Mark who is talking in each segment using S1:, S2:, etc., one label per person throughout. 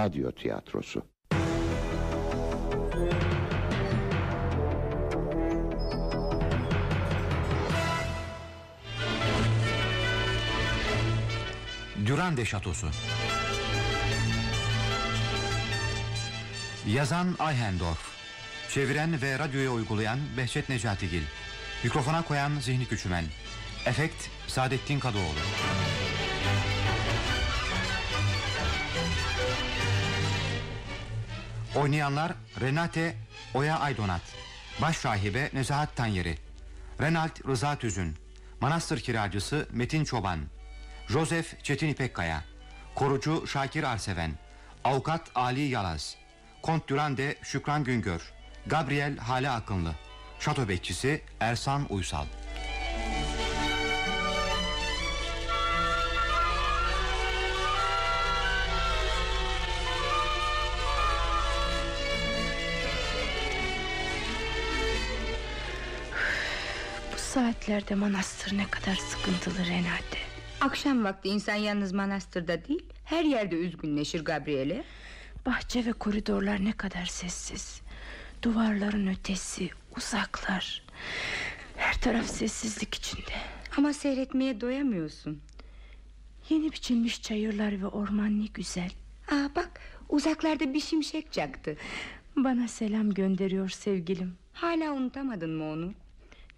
S1: Radyo tiyatrosu.
S2: Durande Şatosu. Yazan Ayhendorf Çeviren ve radyoya uygulayan Behçet Necatigil Mikrofona koyan Zihni Küçümen. Efekt Saadettin Kadıoğlu Oynayanlar Renate Oya Aydonat Baş rahibe Nezahat Tanyeri Renald Rıza Tüzün Manastır kiracısı Metin Çoban Joseph Çetin İpekkaya Korucu Şakir Arseven Avukat Ali Yalaz Kont Durande Şükran Güngör Gabriel Hale Akınlı Şato bekçisi Ersan Uysal
S3: saatlerde manastır ne kadar sıkıntılı Renate.
S4: Akşam vakti insan yalnız manastırda değil Her yerde üzgünleşir Gabriele.
S3: Bahçe ve koridorlar ne kadar sessiz. Duvarların ötesi Uzaklar. Her taraf sessizlik içinde.
S4: Ama seyretmeye doyamıyorsun.
S3: Yeni biçilmiş çayırlar ve orman ne güzel.
S4: Aa bak uzaklarda bir şimşek çaktı.
S3: Bana selam gönderiyor sevgilim.
S4: Hala unutamadın mı onu?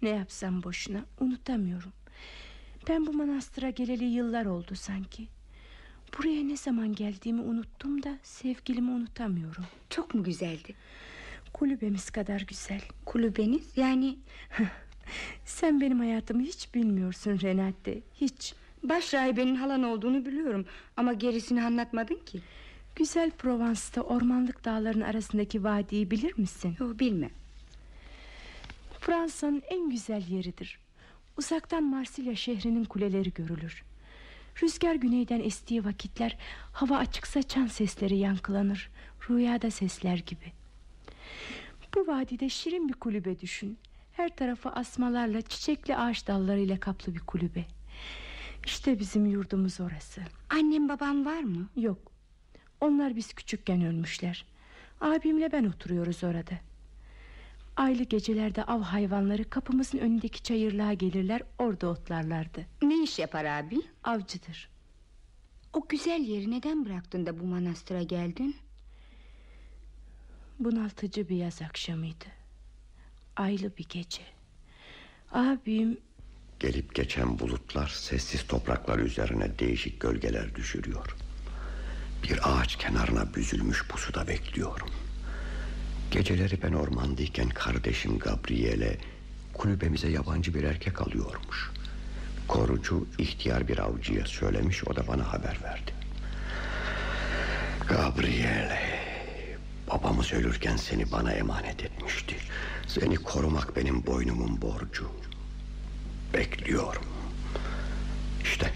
S3: Ne yapsam boşuna unutamıyorum. Ben bu manastıra geleli yıllar oldu sanki. Buraya ne zaman geldiğimi unuttum da Sevgilimi unutamıyorum.
S4: Çok mu güzeldi?
S3: Kulübemiz kadar güzel.
S4: Kulübeniz yani?
S3: Sen benim hayatımı hiç bilmiyorsun Renate Hiç.
S4: Baş rahibenin halan olduğunu biliyorum Ama gerisini anlatmadın ki.
S3: Güzel Provence'da ormanlık dağların arasındaki vadiyi bilir misin?
S4: Yok bilmem
S3: Fransa'nın en güzel yeridir. Uzaktan Marsilya şehrinin kuleleri görülür. Rüzgar güneyden estiği vakitler Hava açıksa çan sesleri yankılanır Rüyada sesler gibi. Bu vadide şirin bir kulübe düşün. Her tarafı asmalarla çiçekli ağaç dallarıyla kaplı bir kulübe. İşte bizim yurdumuz orası.
S4: Annem babam var mı?
S3: Yok. Onlar biz küçükken ölmüşler. Abimle ben oturuyoruz orada Aylı gecelerde av hayvanları kapımızın önündeki çayırlığa gelirler orada otlarlardı
S4: Ne iş yapar abi?
S3: Avcıdır
S4: O güzel yeri neden bıraktın da bu manastıra geldin?
S3: Bunaltıcı bir yaz akşamıydı Aylı bir gece Abim
S1: Gelip geçen bulutlar sessiz topraklar üzerine değişik gölgeler düşürüyor. Bir ağaç kenarına büzülmüş pusuda bekliyorum. Geceleri ben ormandayken kardeşim Gabriele kulübemize yabancı bir erkek alıyormuş. Korucu ihtiyar bir avcıya söylemiş o da bana haber verdi. Gabriele babamız ölürken seni bana emanet etmişti. Seni korumak benim boynumun borcu. Bekliyorum. İşte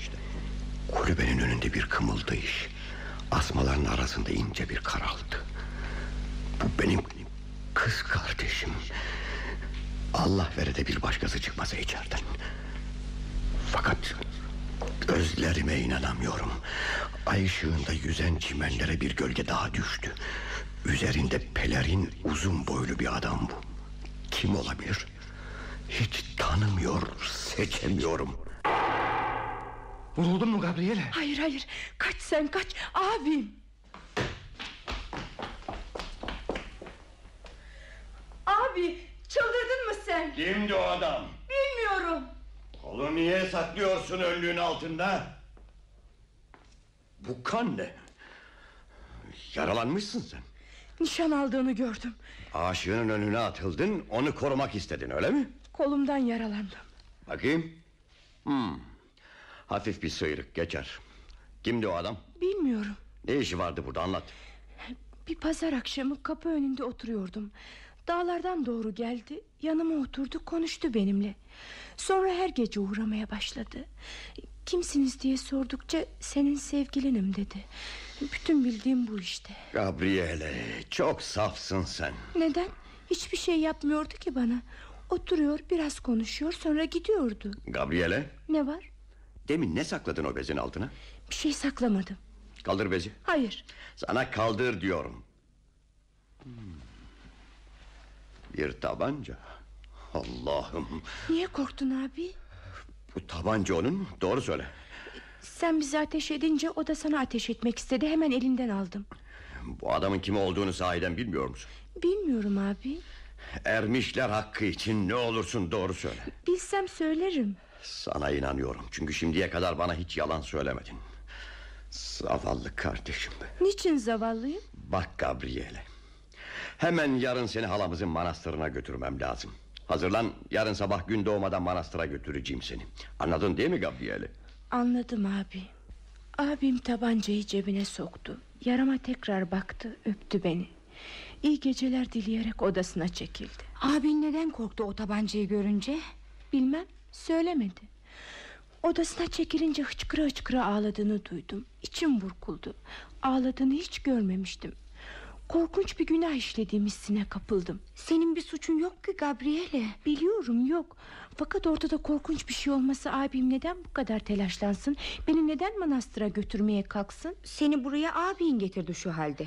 S1: kulübenin önünde bir kımıldayış. Asmaların arasında ince bir karaltı. Bu benim kız kardeşim. Allah vere de bir başkası çıkmasa içeriden. Fakat gözlerime inanamıyorum. Ay ışığında yüzen çimenlere bir gölge daha düştü. Üzerinde pelerin uzun boylu bir adam bu. Kim olabilir? Hiç tanımıyor, seçemiyorum.
S5: Vuruldun mu Gabriele?
S3: Hayır hayır kaç sen kaç abim Abi çıldırdın mı sen
S1: Kimdi o adam?
S3: Bilmiyorum
S1: Kolu niye saklıyorsun önlüğün altında? Bu kan ne? Yaralanmışsın sen.
S3: Nişan aldığını gördüm
S1: Aşığının önüne atıldın, onu korumak istedin öyle mi?
S3: Kolumdan yaralandım
S1: Bakayım. Hmm. Hafif bir sıyrık geçer. Kimdi o adam?
S3: Bilmiyorum
S1: Ne işi vardı burada anlat.
S3: Bir pazar akşamı kapı önünde oturuyordum Dağlardan doğru geldi Yanıma oturdu konuştu benimle Sonra her gece uğramaya başladı Kimsiniz diye sordukça Senin sevgilinim dedi Bütün bildiğim bu işte
S1: Gabriele çok safsın sen.
S3: Neden? Hiçbir şey yapmıyordu ki bana Oturuyor biraz konuşuyor sonra gidiyordu
S1: Gabriele
S3: Ne var?
S1: demin ne sakladın o bezin altına?
S3: Bir şey saklamadım
S1: Kaldır bezi.
S3: Hayır.
S1: Sana kaldır diyorum. Hmm. Bir tabanca. Allah'ım.
S3: Niye korktun abi?
S1: Bu tabanca onun mu? Doğru söyle.
S3: Sen bizi ateş edince o da sana ateş etmek istedi. Hemen elinden aldım.
S1: Bu adamın kim olduğunu sahiden bilmiyor musun?
S3: Bilmiyorum abi.
S1: Ermişler hakkı için ne olursun doğru söyle.
S3: Bilsem söylerim.
S1: Sana inanıyorum. Çünkü şimdiye kadar bana hiç yalan söylemedin. Zavallı kardeşim.
S3: Niçin zavallıyım?
S1: Bak Gabriele. Hemen yarın seni halamızın manastırına götürmem lazım. Hazırlan yarın sabah gün doğmadan manastıra götüreceğim seni. Anladın değil mi Gabriele?
S3: Anladım abi. Abim tabancayı cebine soktu. Yarama tekrar baktı, öptü beni. İyi geceler dileyerek odasına çekildi.
S4: Abin neden korktu o tabancayı görünce?
S3: Bilmem, söylemedi. Odasına çekilince hıçkıra hıçkıra ağladığını duydum. İçim burkuldu. Ağladığını hiç görmemiştim. Korkunç bir günah işlediğim hissine kapıldım.
S4: Senin bir suçun yok ki Gabriele.
S3: Biliyorum yok. Fakat ortada korkunç bir şey olması abim neden bu kadar telaşlansın? Beni neden manastıra götürmeye kalksın?
S4: Seni buraya abin getirdi şu halde.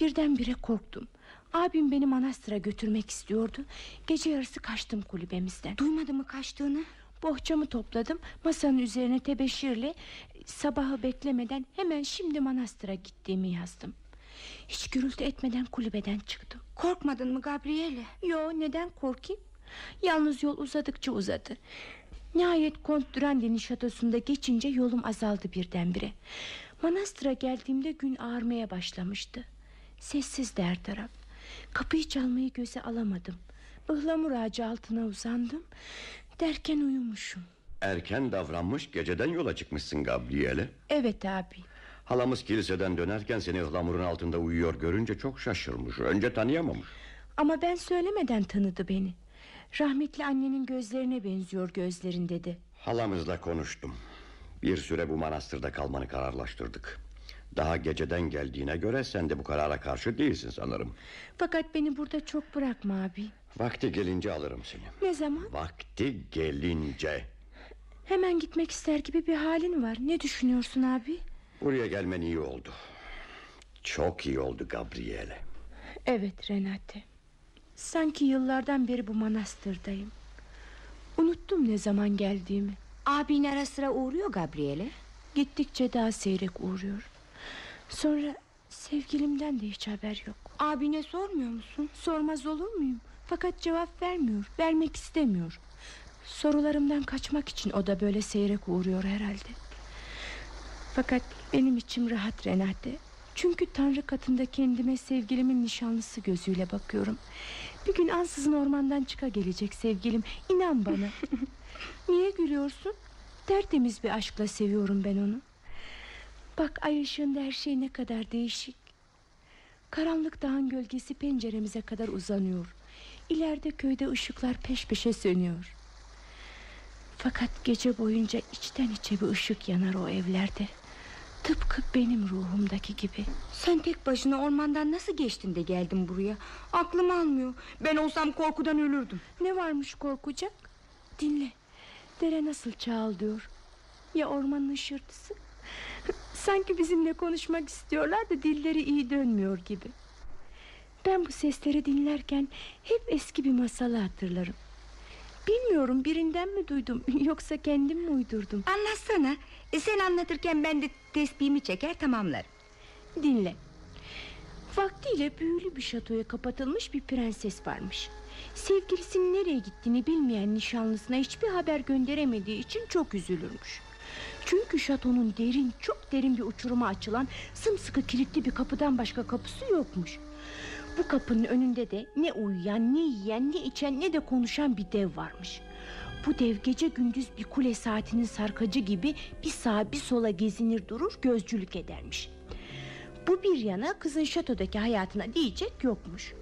S3: Birdenbire korktum. Abim beni manastıra götürmek istiyordu. Gece yarısı kaçtım kulübemizden.
S4: Duymadı mı kaçtığını?
S3: Bohçamı topladım. Masanın üzerine tebeşirle sabahı beklemeden hemen şimdi manastıra gittiğimi yazdım. Hiç gürültü etmeden kulübeden çıktım.
S4: Korkmadın mı Gabriele?
S3: Yo neden korkayım? Yalnız yol uzadıkça uzadı. Nihayet Kont Durandi'nin şatosunda geçince yolum azaldı birdenbire. Manastıra geldiğimde gün ağarmaya başlamıştı. Sessizdi her taraf. Kapıyı çalmayı göze alamadım. Ihlamur ağacı altına uzandım. Derken uyumuşum.
S1: Erken davranmış geceden yola çıkmışsın Gabriele.
S3: Evet abi.
S1: Halamız kiliseden dönerken seni ıhlamurun altında uyuyor görünce çok şaşırmış. Önce tanıyamamış.
S3: Ama ben söylemeden tanıdı beni. Rahmetli annenin gözlerine benziyor gözlerin dedi.
S1: Halamızla konuştum. Bir süre bu manastırda kalmanı kararlaştırdık. Daha geceden geldiğine göre sen de bu karara karşı değilsin sanırım.
S3: Fakat beni burada çok bırakma abi.
S1: Vakti gelince alırım seni.
S3: Ne zaman?
S1: Vakti gelince.
S3: Hemen gitmek ister gibi bir halin var. Ne düşünüyorsun abi?
S1: Buraya gelmen iyi oldu. Çok iyi oldu Gabriele.
S3: Evet Renate. Sanki yıllardan beri bu manastırdayım. Unuttum ne zaman geldiğimi.
S4: Abin ara sıra uğruyor Gabriele.
S3: Gittikçe daha seyrek uğruyor. Sonra sevgilimden de hiç haber yok.
S4: Abine sormuyor musun?
S3: Sormaz olur muyum? Fakat cevap vermiyor. Vermek istemiyor. Sorularımdan kaçmak için o da böyle seyrek uğruyor herhalde. Fakat benim içim rahat Renate. Çünkü Tanrı katında kendime sevgilimin nişanlısı gözüyle bakıyorum. Bir gün ansızın ormandan çıka gelecek sevgilim. İnan bana. Niye gülüyorsun? Tertemiz bir aşkla seviyorum ben onu. Bak ay ışığında her şey ne kadar değişik. Karanlık dağın gölgesi penceremize kadar uzanıyor. İleride köyde ışıklar peş peşe sönüyor. Fakat gece boyunca içten içe bir ışık yanar o evlerde. Tıpkı benim ruhumdaki gibi.
S4: Sen tek başına ormandan nasıl geçtin de geldin buraya? Aklım almıyor. Ben olsam korkudan ölürdüm.
S3: Ne varmış korkacak? Dinle. Dere nasıl çağıldıyor? Ya ormanın ışırtısı? Sanki bizimle konuşmak istiyorlar da dilleri iyi dönmüyor gibi. Ben bu sesleri dinlerken hep eski bir masalı hatırlarım. Bilmiyorum birinden mi duydum yoksa kendim mi uydurdum?
S4: Anlatsana. E, sen anlatırken ben de tesbihimi çeker tamamlarım.
S3: Dinle. Vaktiyle büyülü bir şatoya kapatılmış bir prenses varmış. Sevgilisinin nereye gittiğini bilmeyen nişanlısına hiçbir haber gönderemediği için çok üzülürmüş. Çünkü şatonun derin, çok derin bir uçuruma açılan sımsıkı kilitli bir kapıdan başka kapısı yokmuş. Bu kapının önünde de ne uyuyan, ne yiyen, ne içen, ne de konuşan bir dev varmış. Bu dev gece gündüz bir kule saatinin sarkacı gibi bir sağa bir sola gezinir durur gözcülük edermiş. Bu bir yana kızın şatodaki hayatına diyecek yokmuş.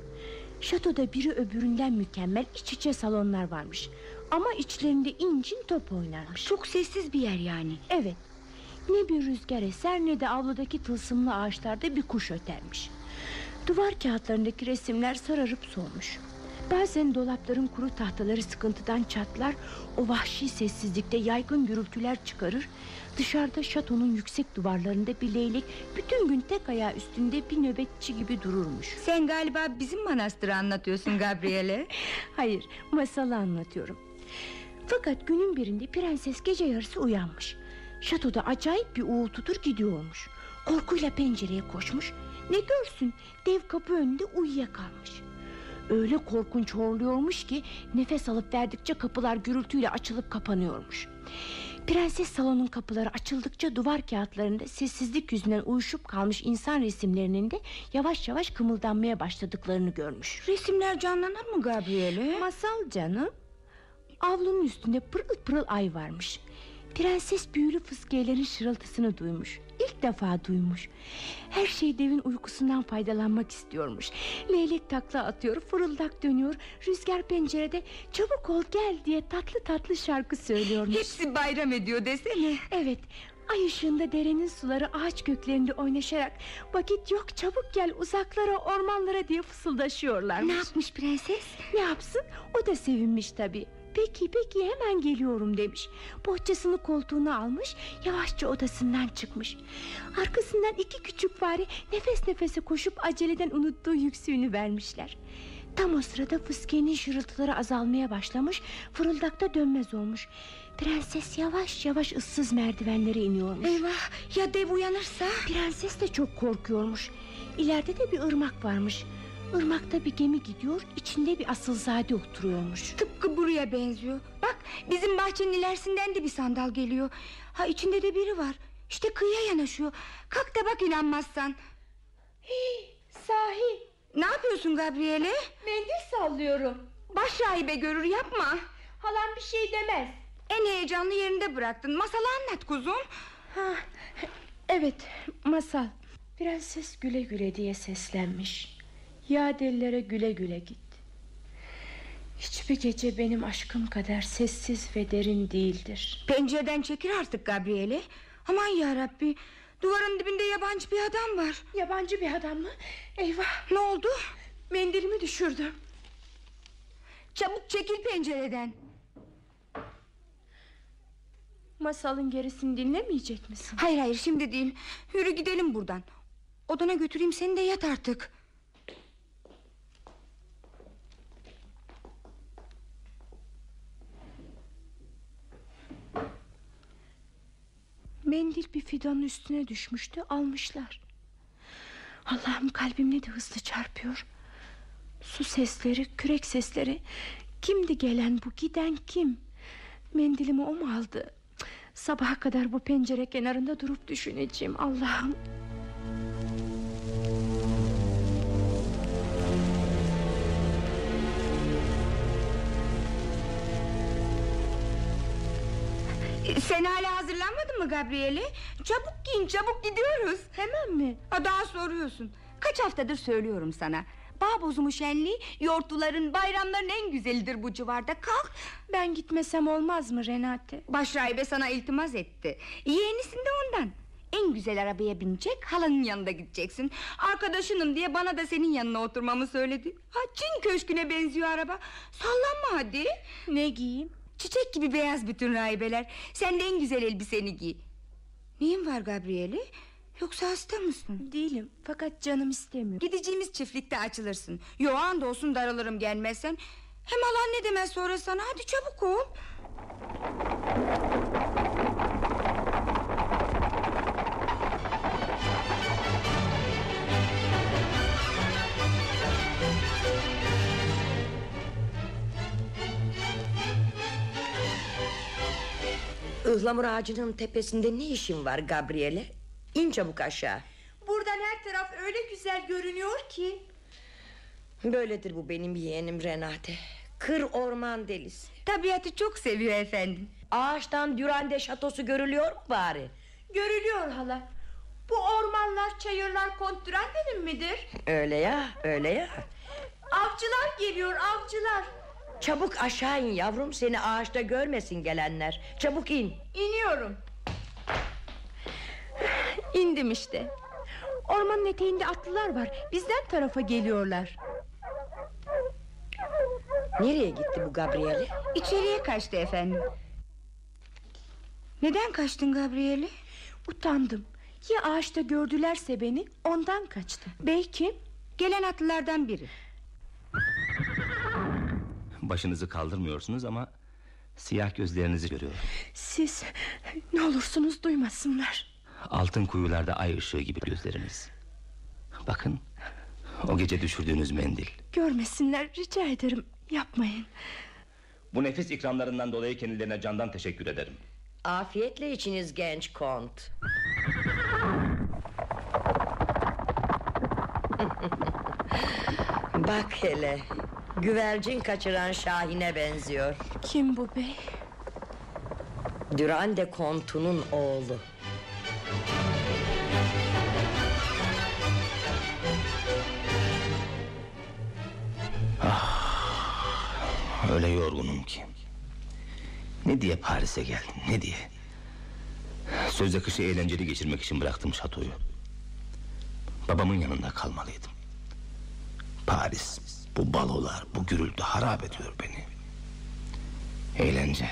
S3: Şatoda biri öbüründen mükemmel iç içe salonlar varmış. Ama içlerinde incin top oynarmış.
S4: Çok sessiz bir yer yani.
S3: Evet. Ne bir rüzgar eser ne de avludaki tılsımlı ağaçlarda bir kuş ötermiş. Duvar kağıtlarındaki resimler sararıp solmuş. Bazen dolapların kuru tahtaları sıkıntıdan çatlar O vahşi sessizlikte yaygın gürültüler çıkarır. Dışarıda şatonun yüksek duvarlarında bir leylek Bütün gün tek ayağı üstünde bir nöbetçi gibi dururmuş.
S4: Sen galiba bizim manastırı anlatıyorsun Gabriele.
S3: Hayır masalı anlatıyorum. Fakat günün birinde prenses gece yarısı uyanmış. Şatoda acayip bir uğultudur gidiyormuş. Korkuyla pencereye koşmuş Ne görsün dev kapı önünde uyuyakalmış Öyle korkunç horluyormuş ki Nefes alıp verdikçe kapılar gürültüyle açılıp kapanıyormuş Prenses salonun kapıları açıldıkça duvar kağıtlarında sessizlik yüzünden uyuşup kalmış insan resimlerinin de yavaş yavaş kımıldanmaya başladıklarını görmüş.
S4: Resimler canlanır mı Gabriele?
S3: Masal canım. Avlunun üstünde pırıl pırıl ay varmış. Prenses büyülü fıskiyelerin şırıltısını duymuş. İlk defa duymuş. Her şey devin uykusundan faydalanmak istiyormuş. Leylek takla atıyor, fırıldak dönüyor. Rüzgar pencerede çabuk ol gel diye tatlı tatlı şarkı söylüyormuş.
S4: Hepsi bayram ediyor desene
S3: Evet Ay ışığında derenin suları ağaç köklerinde oynaşarak Vakit yok çabuk gel uzaklara ormanlara diye fısıldaşıyorlarmış
S4: Ne yapmış prenses?
S3: Ne yapsın o da sevinmiş tabi Peki peki hemen geliyorum demiş. Bohçasını koltuğuna almış Yavaşça odasından çıkmış. Arkasından iki küçük fare Nefes nefese koşup aceleden unuttuğu yüksüğünü vermişler. Tam o sırada fıskiyenin şırıltıları azalmaya başlamış Fırıldakta dönmez olmuş. Prenses yavaş yavaş ıssız merdivenlere iniyormuş.
S4: Eyvah ya dev uyanırsa?
S3: Prenses de çok korkuyormuş. İleride de bir ırmak varmış Irmakta bir gemi gidiyor içinde bir asılzade oturuyormuş.
S4: Tıpkı buraya benziyor. Bak bizim bahçenin ilerisinden de bir sandal geliyor. Ha içinde de biri var. İşte kıyıya yanaşıyor. Kalk da bak inanmazsan.
S3: Sahi.
S4: Ne yapıyorsun Gabriele?
S3: mendil sallıyorum.
S4: Baş rahibe görür yapma.
S3: Halam bir şey demez.
S4: En heyecanlı yerinde bıraktın. Masalı anlat kuzum.
S3: Ha, Evet masal. Prenses güle güle diye seslenmiş Ya dellere güle güle git. Hiçbir gece benim aşkım kadar sessiz ve derin değildir.
S4: Pencereden çekil artık Gabriele. Aman yarabbi Duvarın dibinde yabancı bir adam var.
S3: Yabancı bir adam mı? Eyvah!
S4: Ne oldu?
S3: mendilimi düşürdüm.
S4: Çabuk çekil pencereden.
S3: Masalın gerisini dinlemeyecek misin?
S4: Hayır hayır şimdi değil. Yürü gidelim buradan. Odana götüreyim seni de yat artık
S3: Mendil bir fidanın üstüne düşmüştü almışlar. Allah'ım kalbim ne de hızlı çarpıyor. Su sesleri kürek sesleri. Kimdi gelen bu giden kim? Mendilimi o mu aldı? Sabaha kadar bu pencere kenarında durup düşüneceğim Allah'ım
S4: Sen hala hazırlanmadın mı Gabriele? Çabuk giyin çabuk gidiyoruz.
S3: Hemen mi?
S4: Ha, Daha soruyorsun. Kaç haftadır söylüyorum sana. Bağ bozumu şenliği Yortuların bayramların en güzelidir bu civarda. Kalk.
S3: Ben gitmesem olmaz mı Renate?
S4: Başrahibe sana iltimas etti. Yeğenisin de ondan. En güzel arabaya binecek halanın yanında gideceksin. Arkadaşınım diye bana da senin yanına oturmamı söyledi. Ha, Çin köşküne benziyor araba. Sallanma hadi.
S3: Ne giyeyim
S4: Çiçek gibi beyaz bütün rahibeler Sen de en güzel elbiseni giy. Neyin var Gabriele? Yoksa hasta mısın?
S3: Değilim. Fakat canım istemiyor.
S4: Gideceğimiz çiftlikte açılırsın. Yo olsun daralırım gelmezsen. Hem alan ne demez sonra sana? Hadi çabuk ol
S5: Ihlamur ağacının tepesinde ne işin var Gabriele? İn çabuk aşağı.
S3: Buradan her taraf öyle güzel görünüyor ki
S5: Böyledir bu benim yeğenim Renate. Kır orman delisi.
S4: Tabiatı çok seviyor efendim
S5: Ağaçtan Dürande şatosu görülüyor mu bari?
S3: Görülüyor hala Bu ormanlar çayırlar Kont Durande'nin midir?
S5: Öyle ya öyle ya.
S3: Avcılar geliyor avcılar
S5: Çabuk aşağı in yavrum seni ağaçta görmesin gelenler. Çabuk in.
S3: İniyorum İndim işte Ormanın eteğinde atlılar var Bizden tarafa geliyorlar
S5: Nereye gitti bu Gabriele?
S4: İçeriye kaçtı efendim. Neden kaçtın Gabrieli?
S3: Utandım. Ya ağaçta gördülerse beni ondan kaçtım. Bey kim?
S4: Gelen atlılardan biri.
S6: Başınızı kaldırmıyorsunuz ama siyah gözlerinizi görüyorum.
S3: Siz ne olursunuz duymasınlar.
S6: Altın kuyularda ay ışığı gibi gözleriniz. Bakın o gece düşürdüğünüz mendil.
S3: Görmesinler rica ederim yapmayın.
S6: Bu nefis ikramlarından dolayı kendilerine candan teşekkür ederim.
S5: Afiyetle içiniz genç kont. Bak hele. Güvercin kaçıran Şahin'e benziyor.
S3: Kim bu bey?
S5: Durande kontunun oğlu.
S6: Öyle yorgunum ki. Ne diye Paris'e geldim ne diye. Sözde kışı eğlenceli geçirmek için bıraktım şatoyu. Babamın yanında kalmalıydım. Paris, bu balolar, bu gürültü harap ediyor beni. Eğlence.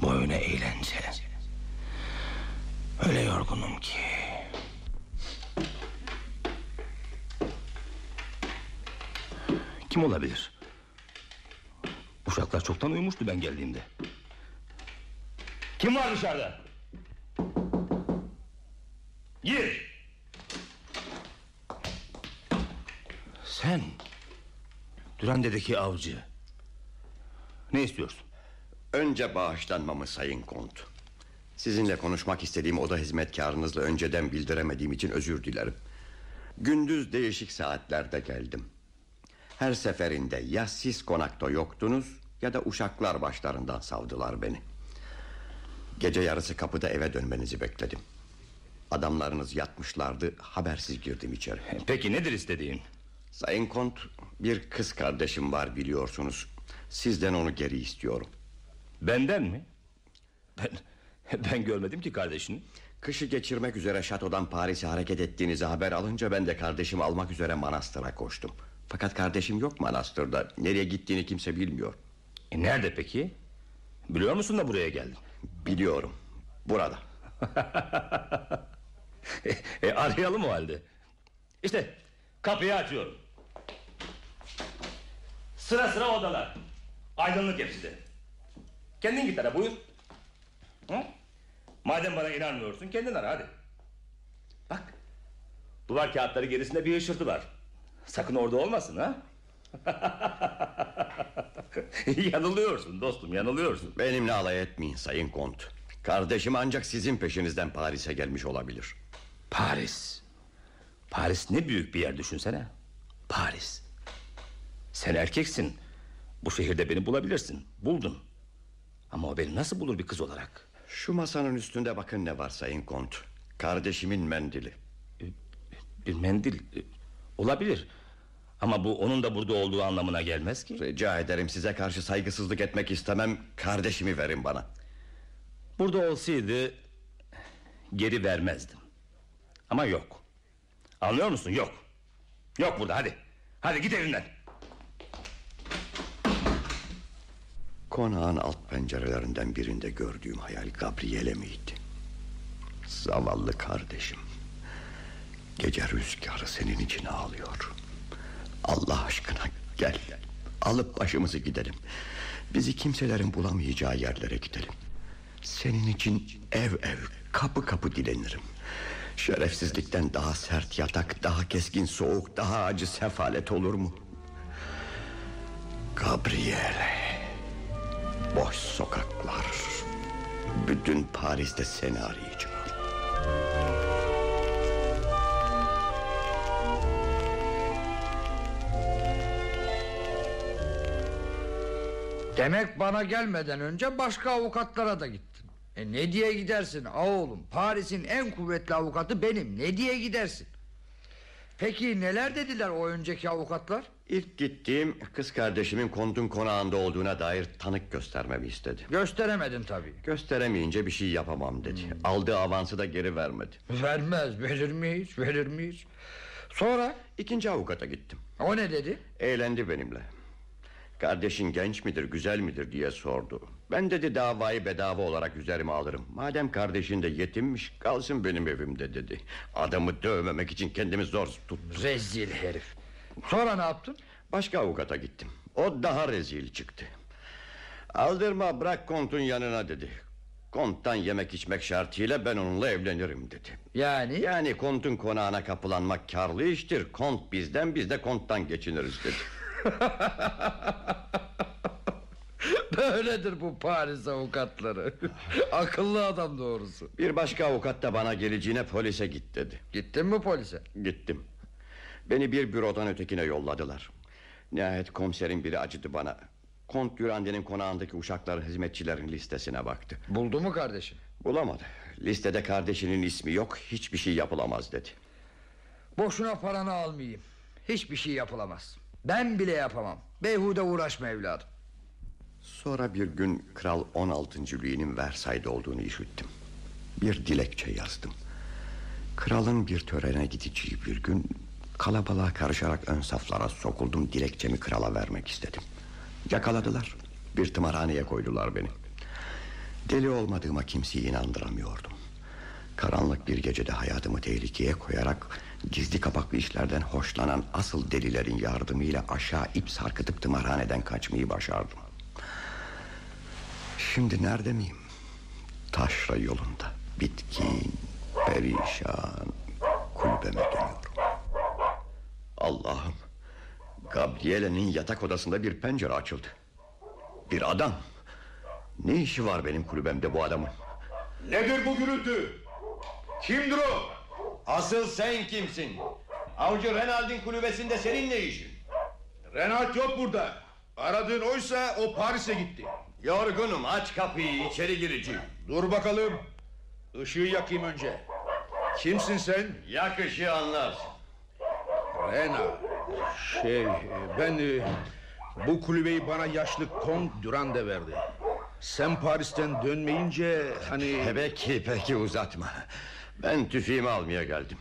S6: Boyuna eğlence. Öyle yorgunum ki. Kim olabilir? Uşaklar çoktan uyumuştu ben geldiğimde. Kim var dışarıda? Gir. Sen. Dürende'deki avcı. Ne istiyorsun?
S1: Önce bağışlanmamı sayın kont. Sizinle konuşmak istediğim oda hizmetkarınızla önceden bildiremediğim için özür dilerim. Gündüz değişik saatlerde geldim. Her seferinde ya siz konakta yoktunuz ya da uşaklar başlarından savdılar beni. Gece yarısı kapıda eve dönmenizi bekledim. Adamlarınız yatmışlardı habersiz girdim içeri.
S6: Peki nedir istediğin?
S1: Sayın Kont bir kız kardeşim var biliyorsunuz. Sizden onu geri istiyorum.
S6: Benden mi? Ben, ben görmedim ki kardeşini.
S1: Kışı geçirmek üzere şatodan Paris'e hareket ettiğinizi haber alınca ben de kardeşimi almak üzere manastıra koştum. Fakat kardeşim yok manastırda. Nereye gittiğini kimse bilmiyor.
S6: E nerede peki? Biliyor musun da buraya geldin?
S1: Biliyorum. Burada.
S6: e, arayalım o halde. İşte kapıyı açıyorum. Sıra sıra odalar. Aydınlık hepsi de. Kendin git ara buyur. Hı? Madem bana inanmıyorsun kendin ara hadi. Bak. Duvar kağıtları gerisinde bir ışırtı var. Sakın orada olmasın ha. yanılıyorsun dostum yanılıyorsun.
S1: Benimle alay etmeyin Sayın Kont. Kardeşim ancak sizin peşinizden Paris'e gelmiş olabilir.
S6: Paris. Paris ne büyük bir yer düşünsene. Paris. Sen erkeksin. Bu şehirde beni bulabilirsin. Buldun. Ama o beni nasıl bulur bir kız olarak?
S1: Şu masanın üstünde bakın ne var Sayın Kont. Kardeşimin mendili.
S6: Bir mendil. e, Olabilir. Ama bu onun da burada olduğu anlamına gelmez ki.
S1: Rica ederim size karşı saygısızlık etmek istemem. Kardeşimi verin bana.
S6: Burada olsaydı geri vermezdim. Ama yok. Anlıyor musun? Yok. Yok burada hadi. Hadi git evinden.
S1: Konağın alt pencerelerinden birinde gördüğüm hayal Gabriele miydi? Zavallı kardeşim. Gece rüzgarı senin için ağlıyor. Allah aşkına gel. Alıp başımızı gidelim. Bizi kimselerin bulamayacağı yerlere gidelim. Senin için ev ev, kapı kapı dilenirim. Şerefsizlikten daha sert yatak, daha keskin soğuk, daha acı sefalet olur mu? Gabriele. Boş sokaklar. Bütün Paris'te seni arayacağım.
S7: Demek bana gelmeden önce başka avukatlara da gittin. E ne diye gidersin oğlum? Paris'in en kuvvetli avukatı benim. Ne diye gidersin? Peki neler dediler o önceki avukatlar?
S1: İlk gittiğim kız kardeşimin kontun konağında olduğuna dair tanık göstermemi istedi.
S7: Gösteremedin tabii.
S1: Gösteremeyince bir şey yapamam dedi. Aldığı avansı da geri vermedi.
S7: Vermez, verir mi hiç, verir mi hiç? Sonra
S1: İkinci avukata gittim.
S7: o ne dedi?
S1: Eğlendi benimle. Kardeşin genç midir güzel midir diye sordu Ben dedi davayı bedava olarak üzerime alırım. Madem kardeşin de yetimmiş kalsın benim evimde dedi. Adamı dövmemek için kendimi zor tuttum.
S7: Rezil herif. Sonra ne yaptın?
S1: Başka avukata gittim. O daha rezil çıktı. Aldırma bırak kontun yanına dedi. Konttan yemek içmek şartıyla ben onunla evlenirim dedi.
S7: Yani?
S1: Yani kontun konağına kapılanmak karlı iştir. Kont bizden biz de konttan geçiniriz dedi
S7: Böyledir bu Paris avukatları. Akıllı adam doğrusu.
S1: Bir başka avukat da bana geleceğine polise git dedi
S7: Gittin mi polise?
S1: Gittim Beni bir bürodan ötekine yolladılar Nihayet komiserin biri acıdı bana Kont Durande'nin konağındaki uşakların hizmetçilerin listesine baktı
S7: Buldu mu kardeşin?
S1: Bulamadı Listede kardeşinin ismi yok Hiçbir şey yapılamaz dedi
S7: Boşuna paranı almayayım. Hiçbir şey yapılamaz. Ben bile yapamam. Beyhude uğraşma evladım.
S1: Sonra bir gün Kral 16. Louis'nin Versay'da olduğunu işittim. Bir dilekçe yazdım. Kralın bir törene gideceği bir gün Kalabalığa karışarak ön saflara sokuldum Dilekçemi krala vermek istedim. Yakaladılar Bir tımarhaneye koydular beni. Deli olmadığıma kimseyi inandıramıyordum. Karanlık bir gecede hayatımı tehlikeye koyarak Gizli kapaklı işlerden hoşlanan asıl delilerin yardımıyla Aşağı ip sarkıtıp tımarhaneden kaçmayı başardım Şimdi nerede miyim? Taşra yolunda Bitkin, perişan Kulübeme dönüyorum Allah'ım Gabriele'nin yatak odasında bir pencere açıldı Bir adam Ne işi var benim kulübemde bu adamın
S8: Nedir bu gürültü? Kimdir o?
S1: Asıl sen kimsin? Avcı Renald'in kulübesinde senin ne işin?
S8: Renat yok burada. Aradığın oysa o Paris'e gitti.
S1: Yorgunum aç kapıyı içeri gireceğim
S8: Dur bakalım. Işığı yakayım önce. Kimsin sen?
S1: Yak ışığı anlarsın
S8: Rena. Şey ben e, bu kulübeyi bana yaşlı Kont Durande verdi. Sen Paris'ten dönmeyince hani...
S1: Peki peki uzatma Ben tüfeğimi almaya geldim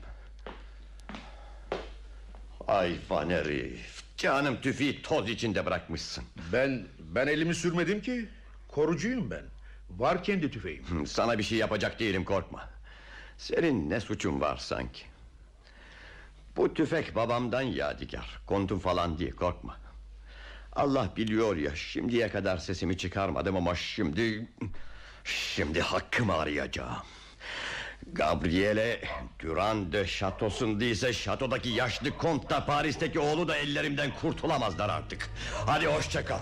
S1: Hayvan herif Canım tüfeği toz içinde bırakmışsın
S8: Ben ben elimi sürmedim ki. Korucuyum ben. Var kendi tüfeğim.
S1: Sana bir şey yapacak değilim korkma Senin ne suçun var sanki Bu tüfek babamdan yadigar Kontun falan değil korkma Allah biliyor ya şimdiye kadar sesimi çıkarmadım ama şimdi Şimdi hakkımı arayacağım Gabriele Durande şatosundaysa şatodaki yaşlı kont da Paris'teki oğlu da ellerimden kurtulamazlar artık Hadi hoşça kal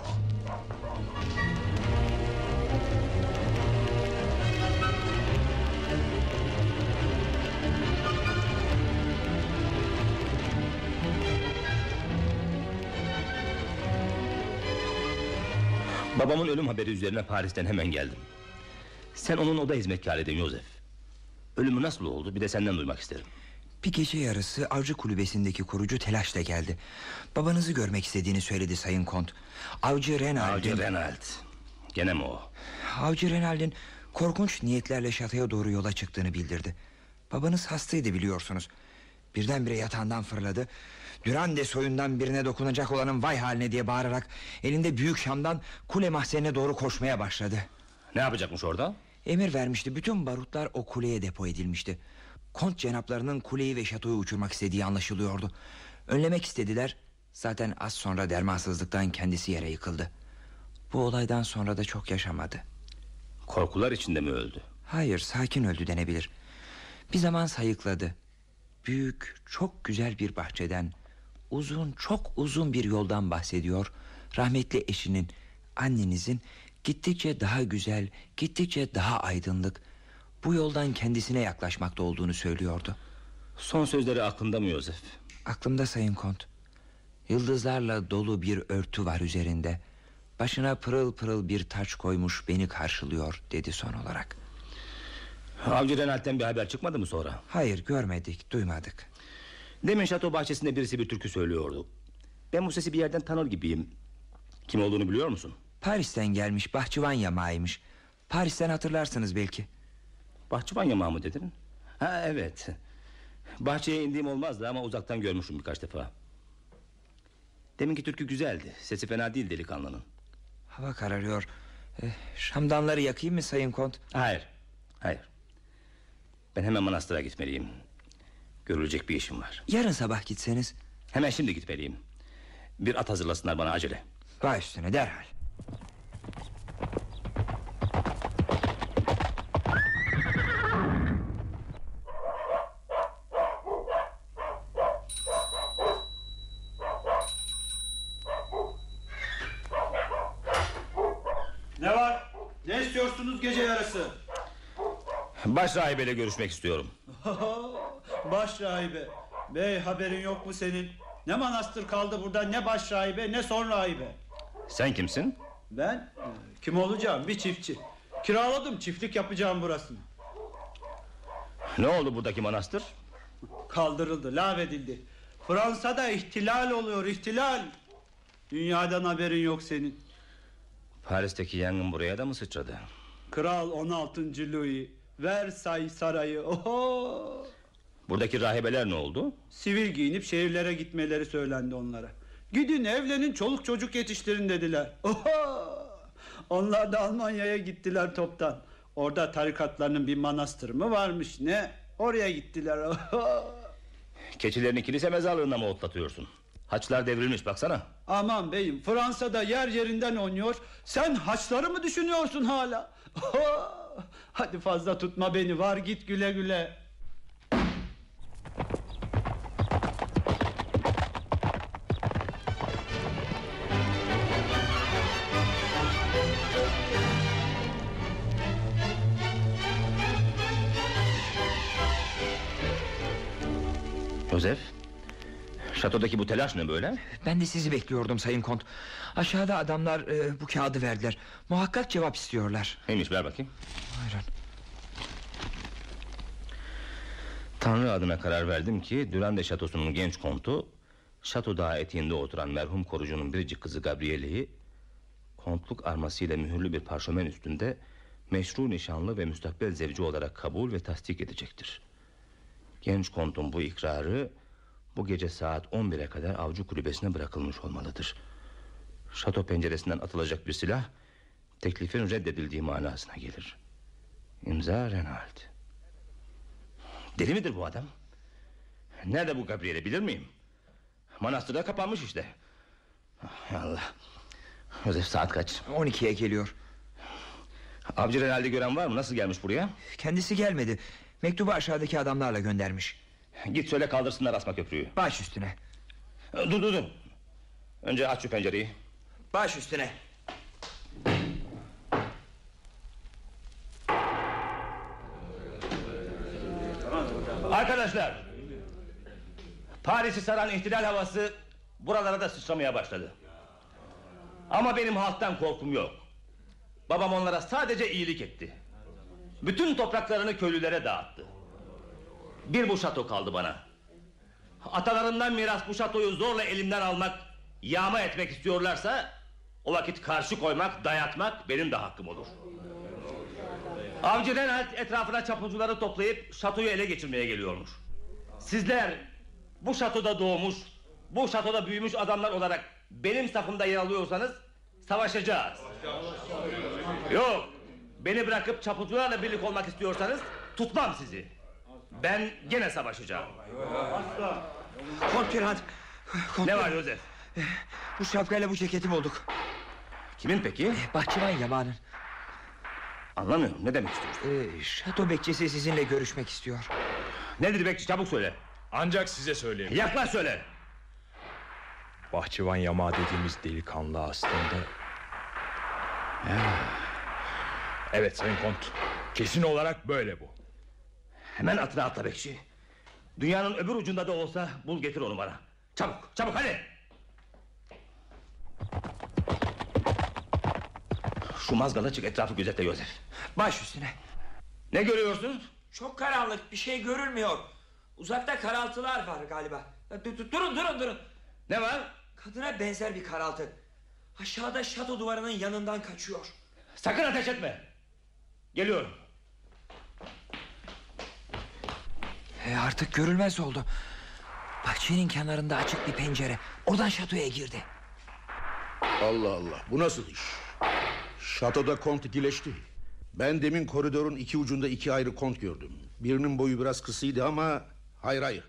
S6: Babamın ölüm haberi üzerine Paris'ten hemen geldim. Sen onun oda hizmetkarıydın Yosef. Ölümü nasıl oldu bir de senden duymak isterim.
S9: Bir gece yarısı avcı kulübesindeki korucu telaşla geldi. Babanızı görmek istediğini söyledi Sayın Kont. Avcı Renald'in...
S6: Avcı Renald. Gene mi o?
S9: Avcı Renald'in korkunç niyetlerle şatoya doğru yola çıktığını bildirdi. Babanız hastaydı biliyorsunuz. Birdenbire yatağından fırladı. Durande soyundan birine dokunacak olanın vay haline diye bağırarak... ...elinde büyük şamdan kule mahzenine doğru koşmaya başladı.
S6: Ne yapacakmış orada?
S9: Emir vermişti bütün barutlar o kuleye depo edilmişti. Kont cenaplarının kuleyi ve şatoyu uçurmak istediği anlaşılıyordu. Önlemek istediler Zaten az sonra dermansızlıktan kendisi yere yıkıldı. Bu olaydan sonra da çok yaşamadı.
S6: Korkular içinde mi öldü?
S9: Hayır sakin öldü denebilir. Bir zaman sayıkladı. Büyük çok güzel bir bahçeden Uzun çok uzun bir yoldan bahsediyor. Rahmetli eşinin Annenizin gittikçe daha güzel, gittikçe daha aydınlık, bu yoldan kendisine yaklaşmakta olduğunu söylüyordu.
S6: Son sözleri aklında mı Yosef?
S9: Aklımda Sayın Kont. Yıldızlarla dolu bir örtü var üzerinde. Başına pırıl pırıl bir taç koymuş beni karşılıyor dedi son olarak.
S6: Avcı Renald'den bir haber çıkmadı mı sonra?
S9: Hayır görmedik, duymadık.
S6: Demin şato bahçesinde birisi bir türkü söylüyordu. Ben bu sesi bir yerden tanır gibiyim. Kim olduğunu biliyor musun?
S9: Paris'ten gelmiş bahçıvan yamağıymış. Paris'ten hatırlarsınız belki.
S6: Bahçıvan yamağı mı dedin? Ha evet. Bahçeye indiğim olmazdı ama uzaktan görmüşüm birkaç defa. Deminki türkü güzeldi. Sesi fena değil delikanlının.
S9: Hava kararıyor. Eh, Şamdanları yakayım mı Sayın Kont?
S6: Hayır. Hayır. Ben hemen manastıra gitmeliyim. Görülecek bir işim var.
S9: Yarın sabah gitseniz.
S6: Hemen şimdi gitmeliyim. Bir at hazırlasınlar bana acele.
S9: Baş üstüne derhal.
S10: Ne var? Ne istiyorsunuz gece yarısı?
S6: Baş rahibeyle görüşmek istiyorum.
S10: baş rahibe. Bey haberin yok mu senin? Ne manastır kaldı burada ne baş rahibe ne son rahibe.
S6: Sen kimsin?
S10: Ben kim olacağım bir çiftçi. Kiraladım çiftlik yapacağım burasını.
S6: Ne oldu buradaki manastır?
S10: Kaldırıldı lağvedildi. Fransa'da ihtilal oluyor ihtilal. Dünyadan haberin yok senin.
S6: Paris'teki yangın buraya da mı sıçradı?
S10: Kral 16. Louis Versailles sarayı oho.
S6: Buradaki rahibeler ne oldu?
S10: Sivil giyinip şehirlere gitmeleri söylendi onlara. Gidin evlenin çoluk çocuk yetiştirin dediler. Oho! Onlar da Almanya'ya gittiler toptan. Orada tarikatlarının bir manastırı mı varmış ne? Oraya gittiler. Oho!
S6: Keçilerini kilise mezarlığına mı otlatıyorsun? Haçlar devrilmiş baksana.
S10: Aman beyim Fransa'da yer yerinden oynuyor. Sen haçları mı düşünüyorsun hala? Hadi fazla tutma beni var git güle güle.
S6: Şatodaki bu telaş ne böyle?
S9: Ben de sizi bekliyordum Sayın Kont. Aşağıda adamlar e, bu kağıdı verdiler. Muhakkak cevap istiyorlar.
S6: Neymiş ver bakayım.
S9: Buyurun.
S6: Tanrı adına karar verdim ki Durande şatosunun genç kontu Şato dağı eteğinde oturan merhum korucunun biricik kızı Gabriele'yi kontluk armasıyla mühürlü bir parşömen üstünde meşru nişanlı ve müstakbel zevci olarak kabul ve tasdik edecektir. Genç kontun bu ikrarı bu gece saat 11'e kadar avcı kulübesine bırakılmış olmalıdır. Şato penceresinden atılacak bir silah teklifin reddedildiği manasına gelir. İmza Renald. Deli midir bu adam? Nerede bu Gabriel'i bilir miyim? Manastırda kapanmış işte. Ah, Allah. Joseph saat kaç?
S9: 12'ye geliyor.
S6: Avcı Renald'i gören var mı? Nasıl gelmiş buraya?
S9: Kendisi gelmedi. Mektubu aşağıdaki adamlarla göndermiş.
S6: Git söyle kaldırsınlar asma köprüyü.
S9: Baş üstüne.
S6: Dur dur dur. Önce aç şu pencereyi.
S9: Baş üstüne.
S6: Arkadaşlar. Paris'i saran ihtilal havası buralara da sıçramaya başladı. Ama benim halktan korkum yok. Babam onlara sadece iyilik etti. Bütün topraklarını köylülere dağıttı. Bir bu şato kaldı bana. Atalarından miras bu şatoyu zorla elimden almak, yağma etmek istiyorlarsa... ...o vakit karşı koymak, dayatmak benim de hakkım olur. Avcı Renald etrafına çapulcuları toplayıp şatoyu ele geçirmeye geliyormuş. Sizler bu şatoda doğmuş, bu şatoda büyümüş adamlar olarak benim safımda yer alıyorsanız savaşacağız. Yok, beni bırakıp çapulcularla birlik olmak istiyorsanız tutmam sizi. Ben gene savaşacağım.
S9: Kont Pirhat. Kont
S6: Ne var. Yosef?
S9: Bu şapkayla bu ceketi bulduk.
S6: Kimin peki?
S9: Bahçıvan Yaman'ın.
S6: Anlamıyorum ne demek istiyorsun?
S9: Ee, şato bekçisi sizinle görüşmek istiyor.
S6: Nedir bekçi çabuk söyle.
S11: Ancak size söyleyeyim.
S6: Yaklaş söyle.
S11: Bahçıvan Yama dediğimiz delikanlı aslında... Evet Sayın Kont. Kesin olarak böyle bu.
S6: Hemen atına atla bekçi. Dünyanın öbür ucunda da olsa bul getir onu bana. Çabuk çabuk hadi. Şu mazgala çık etrafı gözetle Yosef.
S9: Baş üstüne.
S6: Ne görüyorsun?
S9: Çok karanlık bir şey görülmüyor. Uzakta karaltılar var galiba. Du- du- Durun durun durun.
S6: Ne var?
S9: Kadına benzer bir karaltı. Aşağıda şato duvarının yanından kaçıyor.
S6: Sakın ateş etme. Geliyorum.
S9: E artık görülmez oldu. Bahçenin kenarında açık bir pencere. Oradan şatoya girdi.
S8: Allah Allah bu nasıl iş? Şatoda kont ikileşti. Ben demin koridorun iki ucunda iki ayrı kont gördüm. Birinin boyu biraz kısıydı ama hayır hayır.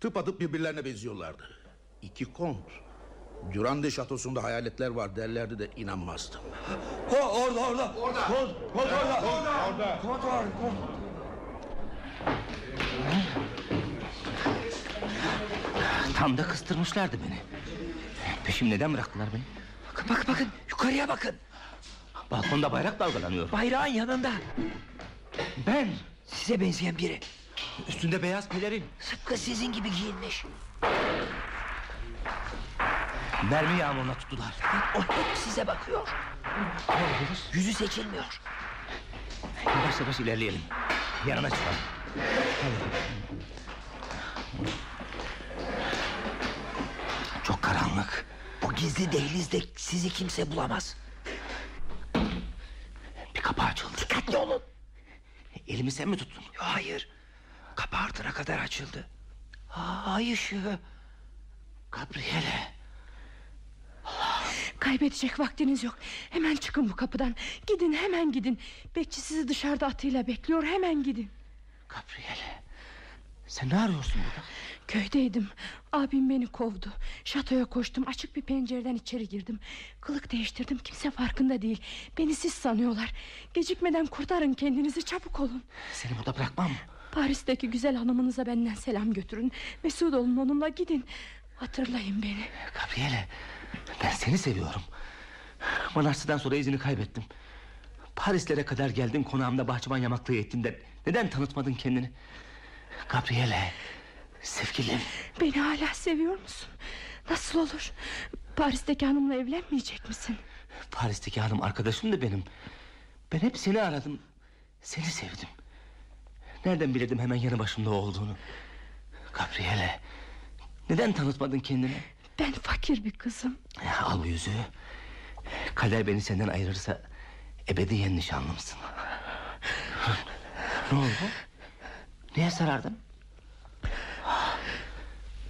S8: Tıpatıp birbirlerine benziyorlardı. İki kont. Durande şatosunda hayaletler var derlerdi de inanmazdım.
S7: Ko orada orada. Orada. Kont, kont orada.
S8: Orada.
S7: Kont var. Kont.
S6: Tam da kıstırmışlardı beni. Peşim neden bıraktılar beni?
S9: Bakın bakın bakın yukarıya bakın.
S6: Balkonda bayrak dalgalanıyor.
S9: Bayrağın yanında.
S6: Ben.
S9: Size benzeyen biri.
S6: Üstünde beyaz pelerin.
S9: Tıpkı sizin gibi giyinmiş.
S6: Mermi yağmuruna tuttular.
S9: O hep size bakıyor. Yüzü seçilmiyor.
S6: Yavaş yavaş ilerleyelim. Yanına çıkalım. Çok karanlık.
S9: Bu gizli dehlizde sizi kimse bulamaz.
S6: Bir kapı açıldı.
S9: Dikkatli olun.
S6: Elimi sen mi tuttun?
S9: Hayır. Kapı ardına kadar açıldı. Ay ışığı.
S6: Gabriele.
S3: Kaybedecek vaktiniz yok. Hemen çıkın bu kapıdan. Gidin hemen gidin. Bekçi sizi dışarıda atıyla bekliyor. Hemen gidin.
S6: Gabriele. Sen ne arıyorsun burada?
S3: Köydeydim. Abim beni kovdu. Şatoya koştum. Açık bir pencereden içeri girdim. Kılık değiştirdim. Kimse farkında değil. Beni siz sanıyorlar. Gecikmeden kurtarın kendinizi. Çabuk olun.
S6: Seni burada bırakmam.
S3: Paris'teki güzel hanımınıza benden selam götürün. Mesut olun onunla gidin. Hatırlayın beni.
S6: Gabriele. Ben seni seviyorum. Manarsı'dan sonra izini kaybettim. Parislere kadar geldin konağımda bahçıvan yamaklığı ettin de neden tanıtmadın kendini? Gabriele. Sevgilim.
S3: Beni hala seviyor musun? Nasıl olur? Paris'teki hanımla evlenmeyecek misin?
S6: Paris'teki hanım arkadaşım da benim. Ben hep seni aradım. Seni sevdim. Nereden bilirdim hemen yanı başımda olduğunu? Gabriele. Neden tanıtmadın kendini?
S3: Ben fakir bir kızım.
S6: Al bu yüzüğü. Kader beni senden ayırırsa ebediyen nişanlımsın. ne oldu? Niye sarardın?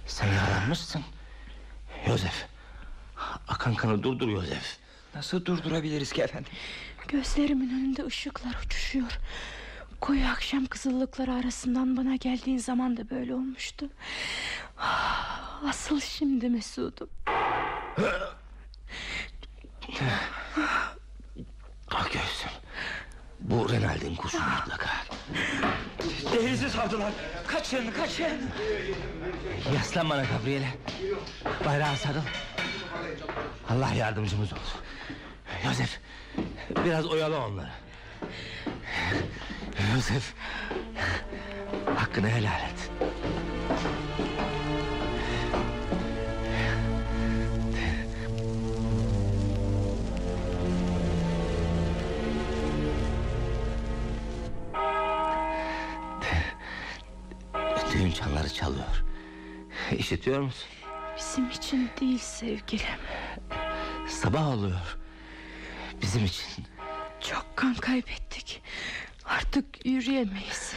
S6: Sen yaralanmışsın. Yosef. Akan kanı durdur Yosef.
S9: Nasıl durdurabiliriz ki efendim?
S3: Gözlerimin önünde ışıklar uçuşuyor. Koyu akşam kızıllıkları arasından bana geldiğin zaman da böyle olmuştu. Ah, Asıl şimdi Mesud'um.
S6: Ah göğsüm. Bu Renald'in kuşu mutlaka.
S9: Dehlizi savdılar. Kaçın kaçın.
S6: Yaslan bana Gabriele. Bayrağa sarıl. Allah yardımcımız olsun. Yosef. Biraz oyalı onları. Yosef. Hakkını helal et. Çanları çalıyor. İşitiyor musun?
S3: Bizim için değil sevgilim.
S6: Sabah oluyor. Bizim için.
S3: Çok kan kaybettik. Artık yürüyemeyiz.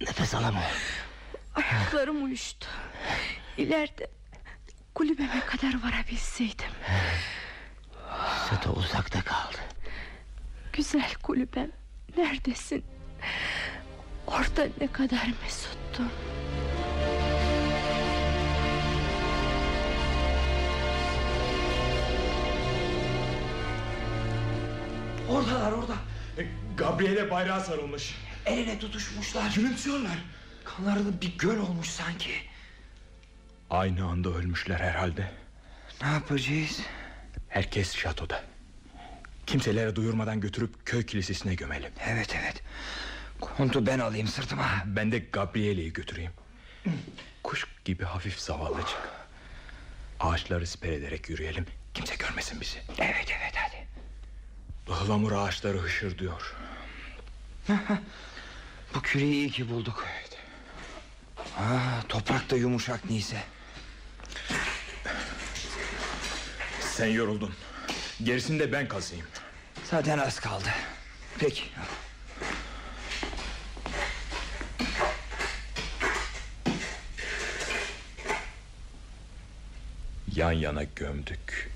S6: Nefes alamıyorum.
S3: Ayaklarım uyuştu. İleride kulübeme kadar varabilseydim.
S6: Şato uzakta kaldı.
S3: Güzel kulübem neredesin? Orada ne kadar mesuttun.
S9: Oradalar orada.
S11: Gabriele bayrağa sarılmış.
S9: El ele tutuşmuşlar.
S11: Gülümsüyorlar.
S9: Kanlarını bir göl olmuş sanki.
S11: Aynı anda ölmüşler herhalde.
S9: Ne yapacağız?
S11: Herkes şatoda. Kimselere duyurmadan götürüp köy kilisesine gömelim.
S9: Evet evet. Kontu ben alayım sırtıma.
S11: Ben de Gabriele'yi götüreyim. Kuş gibi hafif zavallıcık. Ağaçları siper ederek yürüyelim. Kimse görmesin bizi.
S9: Evet evet hadi.
S11: Ihlamur ağaçları hışır diyor.
S9: Bu küreği iyi ki bulduk. Aa, toprak da yumuşak neyse.
S11: Sen yoruldun. Gerisini de ben kazıyım.
S9: Zaten az kaldı. Peki.
S11: Yan yana gömdük.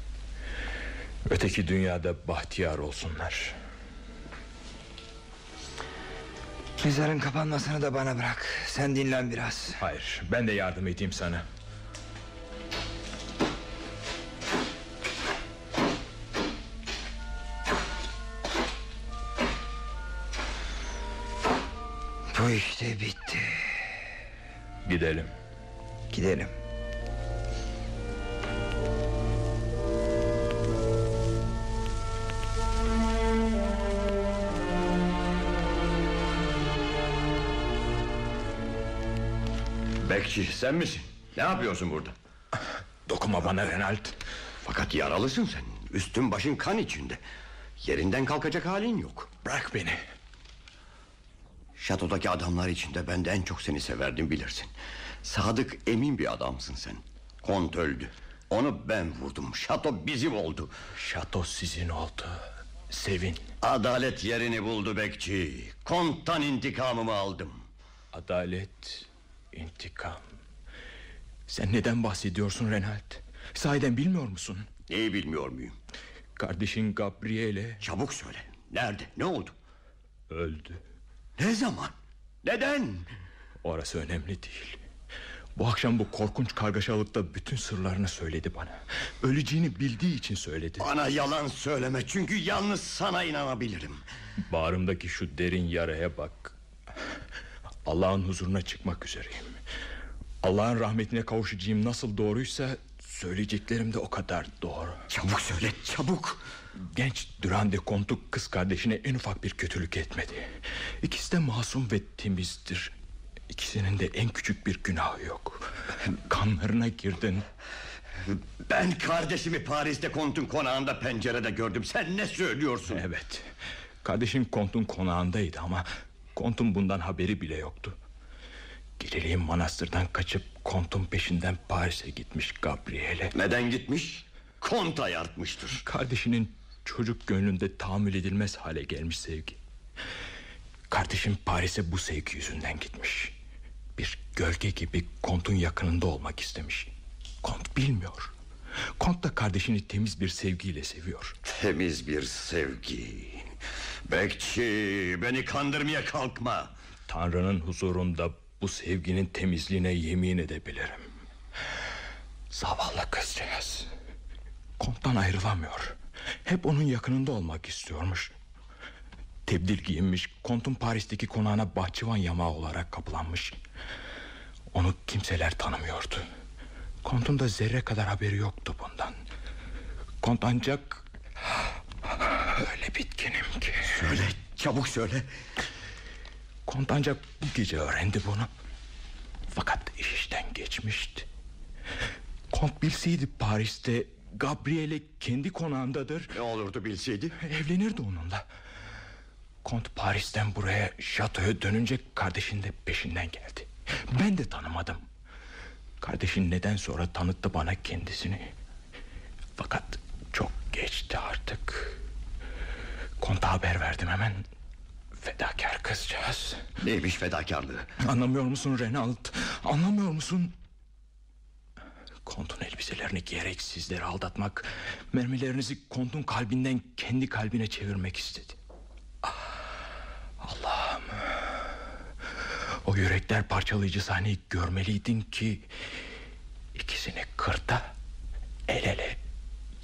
S11: Öteki dünyada bahtiyar olsunlar.
S9: Mezarın kapanmasını da bana bırak. Sen dinlen biraz.
S11: Hayır, ben de yardım edeyim sana.
S9: Bu işte bitti.
S11: Gidelim.
S9: Gidelim.
S1: Bekçi sen misin? Ne yapıyorsun burada?
S11: Dokunma bana Renald.
S1: Fakat yaralısın sen. Üstün başın kan içinde. Yerinden kalkacak halin yok.
S11: Bırak beni.
S1: Şatodaki adamlar içinde ben de en çok seni severdim bilirsin. Sadık emin bir adamsın sen. Kont öldü. Onu ben vurdum. Şato bizim oldu.
S11: Şato sizin oldu. Sevin.
S1: Adalet yerini buldu bekçi. Konttan intikamımı aldım.
S11: Adalet, intikam. Sen neden bahsediyorsun Renald? Sahiden bilmiyor musun?
S1: Neyi bilmiyor muyum?
S11: Kardeşin Gabriele
S1: Çabuk söyle. Nerede? Ne oldu?
S11: öldü.
S1: Ne zaman? Neden?
S11: Orası önemli değil. Bu akşam bu korkunç kargaşalıkta bütün sırlarını söyledi bana. Öleceğini bildiği için söyledi.
S1: Bana yalan söyleme çünkü yalnız sana inanabilirim.
S11: Bağrımdaki şu derin yaraya bak. Allah'ın huzuruna çıkmak üzereyim. Allah'ın rahmetine kavuşacağım nasıl doğruysa söyleyeceklerim de o kadar doğru.
S1: Çabuk söyle çabuk.
S11: Genç Durande Kontuk kız kardeşine en ufak bir kötülük etmedi. İkisi de masum ve temizdir. İkisinin de en küçük bir günahı yok. Kanlarına girdin.
S1: Ben kardeşimi Paris'te kontun konağında pencerede gördüm. Sen ne söylüyorsun?
S11: Evet. Kardeşin kontun konağındaydı ama kontun bundan haberi bile yoktu. Geceleyin manastırdan kaçıp kontun peşinden Paris'e gitmiş Gabriele.
S1: Neden gitmiş? Kont ayartmıştır.
S11: Kardeşinin çocuk gönlünde tahammül edilmez hale gelmiş sevgi. Kardeşim Paris'e bu sevgi yüzünden gitmiş. Bir gölge gibi kontun yakınında olmak istemiş. Kont bilmiyor. Kont da kardeşini temiz bir sevgiyle seviyor.
S1: Temiz bir sevgi. Bekçi beni kandırmaya kalkma.
S11: Tanrı'nın huzurunda bu sevginin temizliğine yemin edebilirim. Zavallı kızcağız. Konttan ayrılamıyor. Hep onun yakınında olmak istiyormuş. Tebdil giyinmiş, kontun Paris'teki konağına bahçıvan yamağı olarak kapılanmış. Onu kimseler tanımıyordu. Kontun da zerre kadar haberi yoktu bundan. Kont ancak... Öyle bitkinim ki...
S1: Söyle çabuk söyle.
S11: Kont ancak bu gece öğrendi bunu. Fakat iş işten geçmişti. Kont bilseydi Paris'te Gabriele kendi konağındadır.
S1: Ne olurdu bilseydi?
S11: Evlenirdi onunla. Kont Paris'ten buraya şatoya dönünce kardeşin de peşinden geldi. Ben de tanımadım. Kardeşin neden sonra tanıttı bana kendisini. Fakat çok geçti artık. Kont'a haber verdim hemen. Fedakar kızcağız.
S1: Neymiş fedakarlığı?
S11: Anlamıyor musun Renald? Anlamıyor musun? Kontun elbiselerini giyerek sizleri aldatmak... ...mermilerinizi kontun kalbinden kendi kalbine çevirmek istedi. Ah, Allah'ım... O yürekler parçalayıcı sahneyi görmeliydin ki... ...ikisini kırda el ele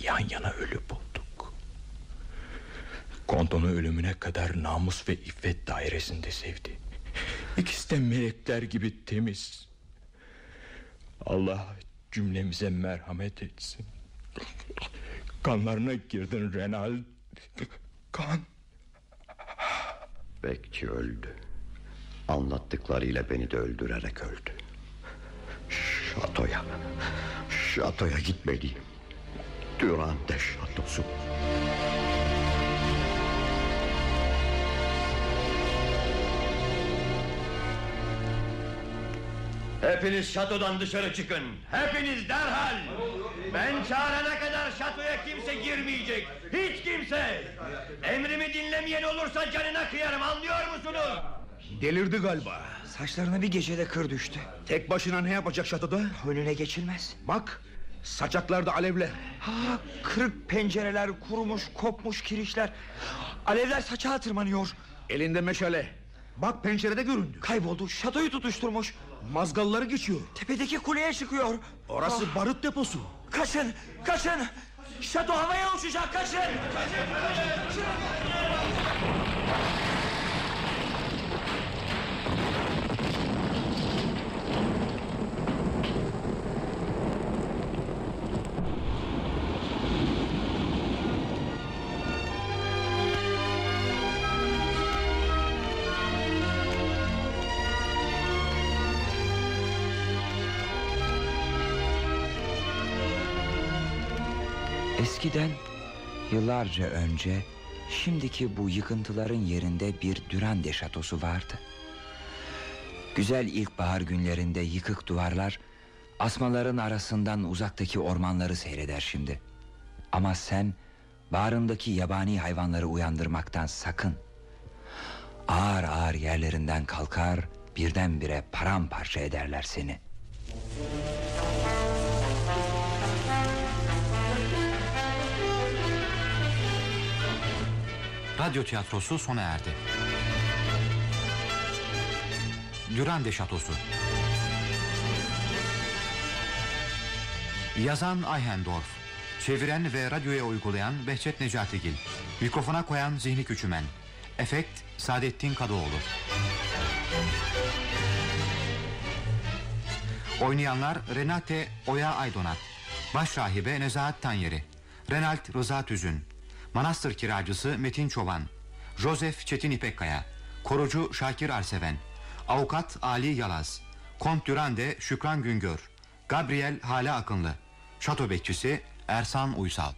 S11: yan yana ölü bulduk. Kontonun ölümüne kadar namus ve iffet dairesinde sevdi. İkisi de melekler gibi temiz. Allah cümlemize merhamet etsin. Kanlarına girdin Renal. Kan.
S1: Bekçi öldü. Anlattıklarıyla beni de öldürerek öldü. Şatoya. Şatoya gitmeliyim. Durante şatosu. Hepiniz şatodan dışarı çıkın. Hepiniz derhal. Ben çağırana kadar şatoya kimse girmeyecek. Hiç kimse. Emrimi dinlemeyen olursa canına kıyarım anlıyor musunuz?
S8: Delirdi galiba.
S9: Saçlarına bir gecede kır düştü.
S8: Tek başına ne yapacak şatoda?
S9: Önüne geçilmez.
S8: Bak Saçaklarda alevler.
S9: Ha, kırık pencereler, kurumuş, kopmuş kirişler. Alevler saçağa tırmanıyor.
S8: Elinde meşale. Bak pencerede göründü.
S9: Kayboldu, şatoyu tutuşturmuş.
S8: Mazgalları geçiyor.
S9: Tepedeki kuleye çıkıyor.
S8: Orası
S9: Ah,
S8: barut deposu.
S9: Kaçın, kaçın. Şato havaya uçacak, kaçın. Eskiden yıllarca önce şimdiki bu yıkıntıların yerinde bir Dürande şatosu vardı. Güzel ilkbahar günlerinde yıkık duvarlar asmaların arasından uzaktaki ormanları seyreder şimdi. Ama sen bağrındaki yabani hayvanları uyandırmaktan sakın. Ağır ağır yerlerinden kalkar birdenbire paramparça ederler seni.
S2: Radyo tiyatrosu sona erdi. Dürande Şatosu Yazan Ayhendorf Çeviren ve radyoya uygulayan Behçet Necatigil Mikrofona koyan Zihni Küçümen. Efekt Saadettin Kadıoğlu. Oynayanlar Renate Oya Aydonat Baş rahibe Nezahat Tanyeri. Renalt Rıza Tüzün Manastır kiracısı Metin Çoban Joseph Çetin İpekkaya Korucu Şakir Arseven Avukat Ali Yalaz Kont Dürande Şükran Güngör Gabriel Hale Akınlı Şato bekçisi Ersan Uysal